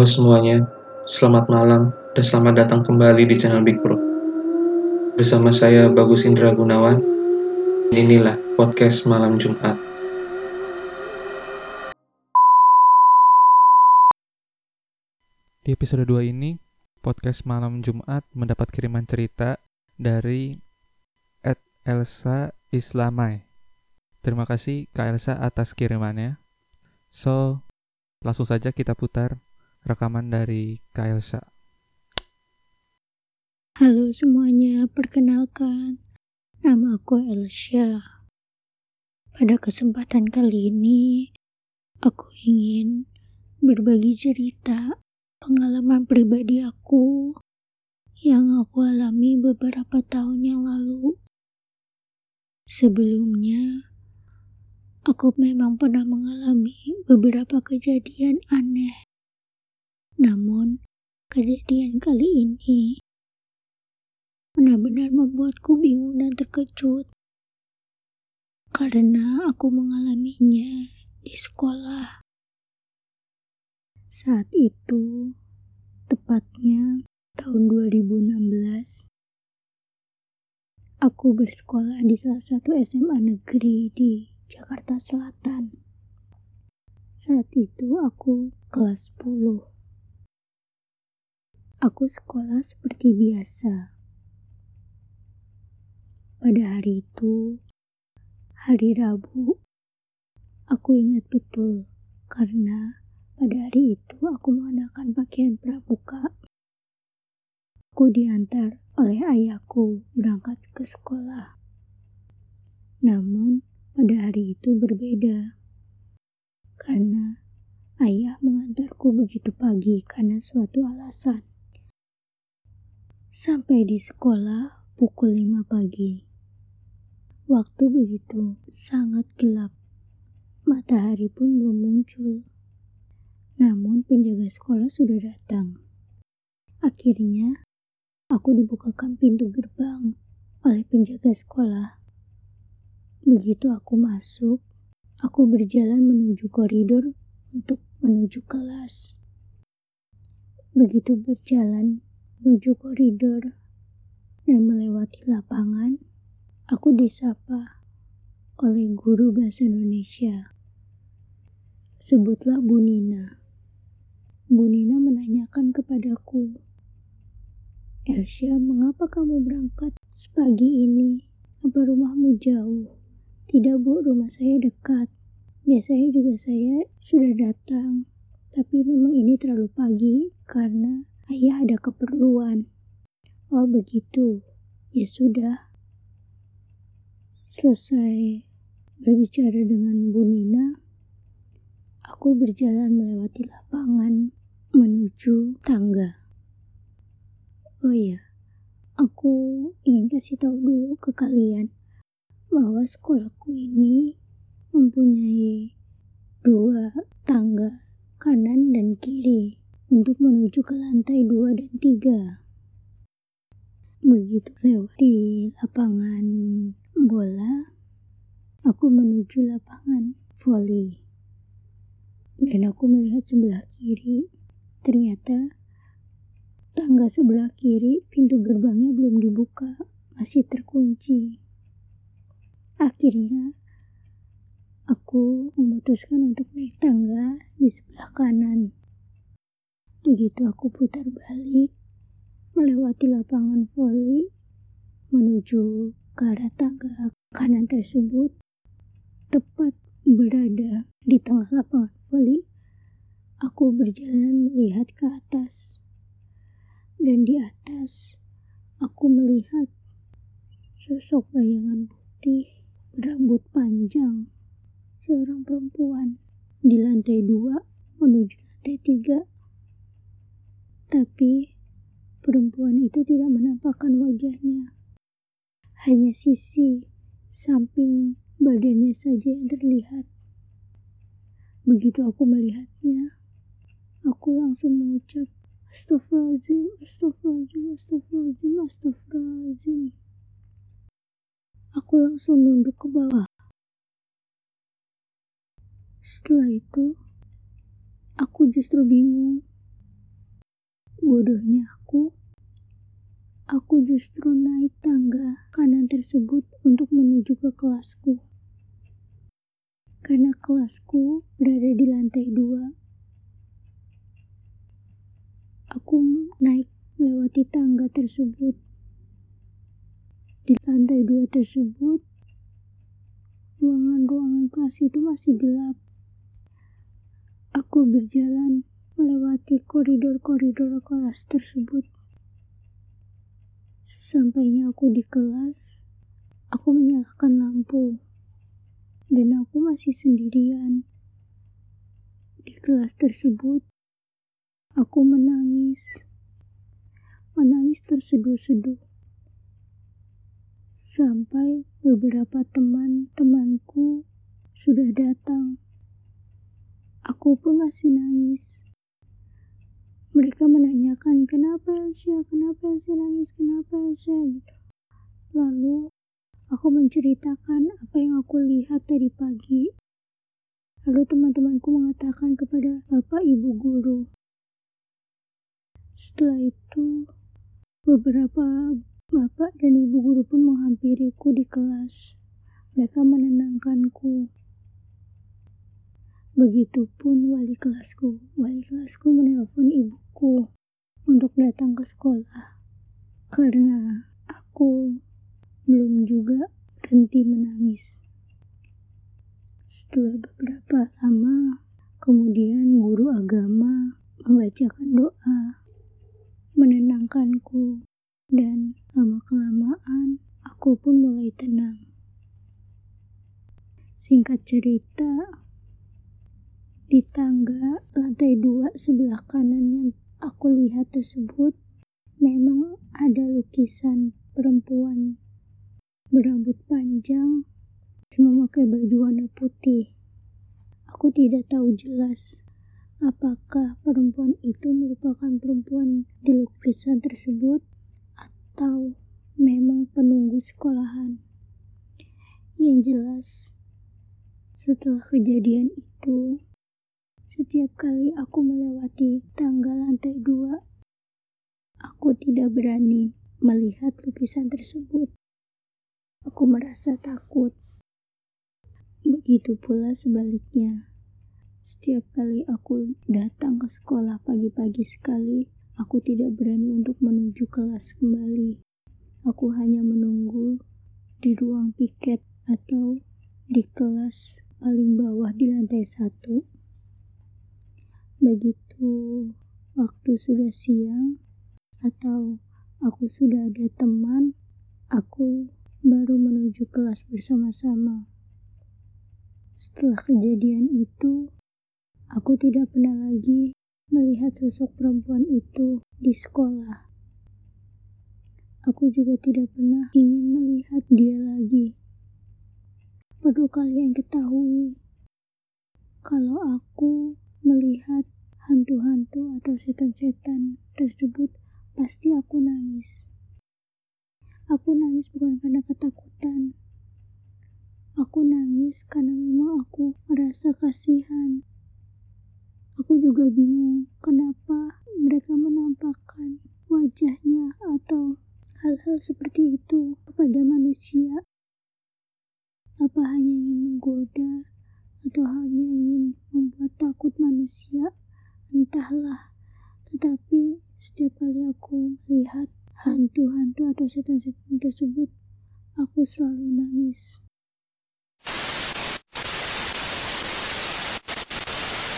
Halo semuanya, selamat malam dan selamat datang kembali di channel Big Bro. Bersama saya Bagus Indra Gunawan. Inilah podcast malam Jumat. Di episode 2 ini, podcast malam Jumat mendapat kiriman cerita dari Ed Elsa Islamai. Terima kasih Kak Elsa atas kirimannya. So, langsung saja kita putar rekaman dari Kak Elsa. Halo semuanya, perkenalkan. Nama aku Elsa. Pada kesempatan kali ini, aku ingin berbagi cerita pengalaman pribadi aku yang aku alami beberapa tahun yang lalu. Sebelumnya, aku memang pernah mengalami beberapa kejadian aneh. Namun, kejadian kali ini benar-benar membuatku bingung dan terkejut karena aku mengalaminya di sekolah. Saat itu, tepatnya tahun 2016, aku bersekolah di salah satu SMA negeri di Jakarta Selatan. Saat itu aku kelas 10. Aku sekolah seperti biasa. Pada hari itu, hari Rabu, aku ingat betul karena pada hari itu aku mengenakan pakaian pramuka. Aku diantar oleh ayahku berangkat ke sekolah. Namun, pada hari itu berbeda. Karena ayah mengantarku begitu pagi karena suatu alasan. Sampai di sekolah pukul 5 pagi. Waktu begitu sangat gelap. Matahari pun belum muncul. Namun penjaga sekolah sudah datang. Akhirnya, aku dibukakan pintu gerbang oleh penjaga sekolah. Begitu aku masuk, aku berjalan menuju koridor untuk menuju kelas. Begitu berjalan menuju koridor dan melewati lapangan, aku disapa oleh guru bahasa Indonesia. Sebutlah Bu Nina. Bu Nina menanyakan kepadaku, Elsya, mengapa kamu berangkat sepagi ini? Apa rumahmu jauh? Tidak bu, rumah saya dekat. Biasanya juga saya sudah datang, tapi memang ini terlalu pagi karena ayah ada keperluan. Oh begitu, ya sudah, Selesai berbicara dengan Bu Nina, aku berjalan melewati lapangan menuju tangga. Oh iya, aku ingin kasih tahu dulu ke kalian bahwa sekolahku ini mempunyai dua tangga kanan dan kiri untuk menuju ke lantai dua dan tiga. Begitu lewat di lapangan bola, aku menuju lapangan voli. Dan aku melihat sebelah kiri, ternyata tangga sebelah kiri pintu gerbangnya belum dibuka, masih terkunci. Akhirnya, aku memutuskan untuk naik tangga di sebelah kanan. Begitu aku putar balik, melewati lapangan voli, menuju ke arah tangga kanan tersebut tepat berada di tengah lapangan voli. Aku berjalan melihat ke atas, dan di atas aku melihat sosok bayangan putih berambut panjang seorang perempuan di lantai dua menuju lantai tiga. Tapi perempuan itu tidak menampakkan wajahnya. Hanya sisi samping badannya saja yang terlihat. Begitu aku melihatnya, aku langsung mengucap Astagfirullahaladzim, astagfirullahaladzim, astagfirullahaladzim, astagfirullahaladzim. Aku langsung nunduk ke bawah. Setelah itu, aku justru bingung Bodohnya aku, aku justru naik tangga kanan tersebut untuk menuju ke kelasku. Karena kelasku berada di lantai dua. Aku naik melewati tangga tersebut. Di lantai dua tersebut, ruangan-ruangan kelas itu masih gelap. Aku berjalan melewati koridor-koridor kelas tersebut. Sesampainya aku di kelas, aku menyalakan lampu, dan aku masih sendirian. Di kelas tersebut, aku menangis, menangis terseduh-seduh. Sampai beberapa teman-temanku sudah datang. Aku pun masih nangis. Mereka menanyakan kenapa Elsa, kenapa Elsa nangis, kenapa Elsa gitu. Lalu aku menceritakan apa yang aku lihat tadi pagi. Lalu teman-temanku mengatakan kepada bapak ibu guru. Setelah itu, beberapa bapak dan ibu guru pun menghampiriku di kelas. Mereka menenangkanku. Begitupun wali kelasku. Wali kelasku menelpon ibuku untuk datang ke sekolah. Karena aku belum juga berhenti menangis. Setelah beberapa lama, kemudian guru agama membacakan doa, menenangkanku, dan lama-kelamaan aku pun mulai tenang. Singkat cerita, di tangga lantai dua sebelah kanan yang aku lihat tersebut memang ada lukisan perempuan berambut panjang dan memakai baju warna putih. Aku tidak tahu jelas apakah perempuan itu merupakan perempuan di lukisan tersebut atau memang penunggu sekolahan. Yang jelas, setelah kejadian itu, setiap kali aku melewati tangga lantai dua, aku tidak berani melihat lukisan tersebut. Aku merasa takut. Begitu pula sebaliknya. Setiap kali aku datang ke sekolah pagi-pagi sekali, aku tidak berani untuk menuju kelas kembali. Aku hanya menunggu di ruang piket atau di kelas paling bawah di lantai satu. Begitu waktu sudah siang atau aku sudah ada teman, aku baru menuju kelas bersama-sama. Setelah kejadian itu, aku tidak pernah lagi melihat sosok perempuan itu di sekolah. Aku juga tidak pernah ingin melihat dia lagi. Perlu kalian ketahui, kalau aku melihat hantu-hantu atau setan-setan tersebut, pasti aku nangis. Aku nangis bukan karena ketakutan. Aku nangis karena memang aku merasa kasihan. Aku juga bingung kenapa mereka menampakkan wajahnya atau hal-hal seperti itu kepada manusia. Apa hanya ingin menggoda atau hanya ingin membuat takut manusia? Entahlah. Tetapi setiap kali aku melihat hantu-hantu atau setan-setan tersebut, aku selalu nangis.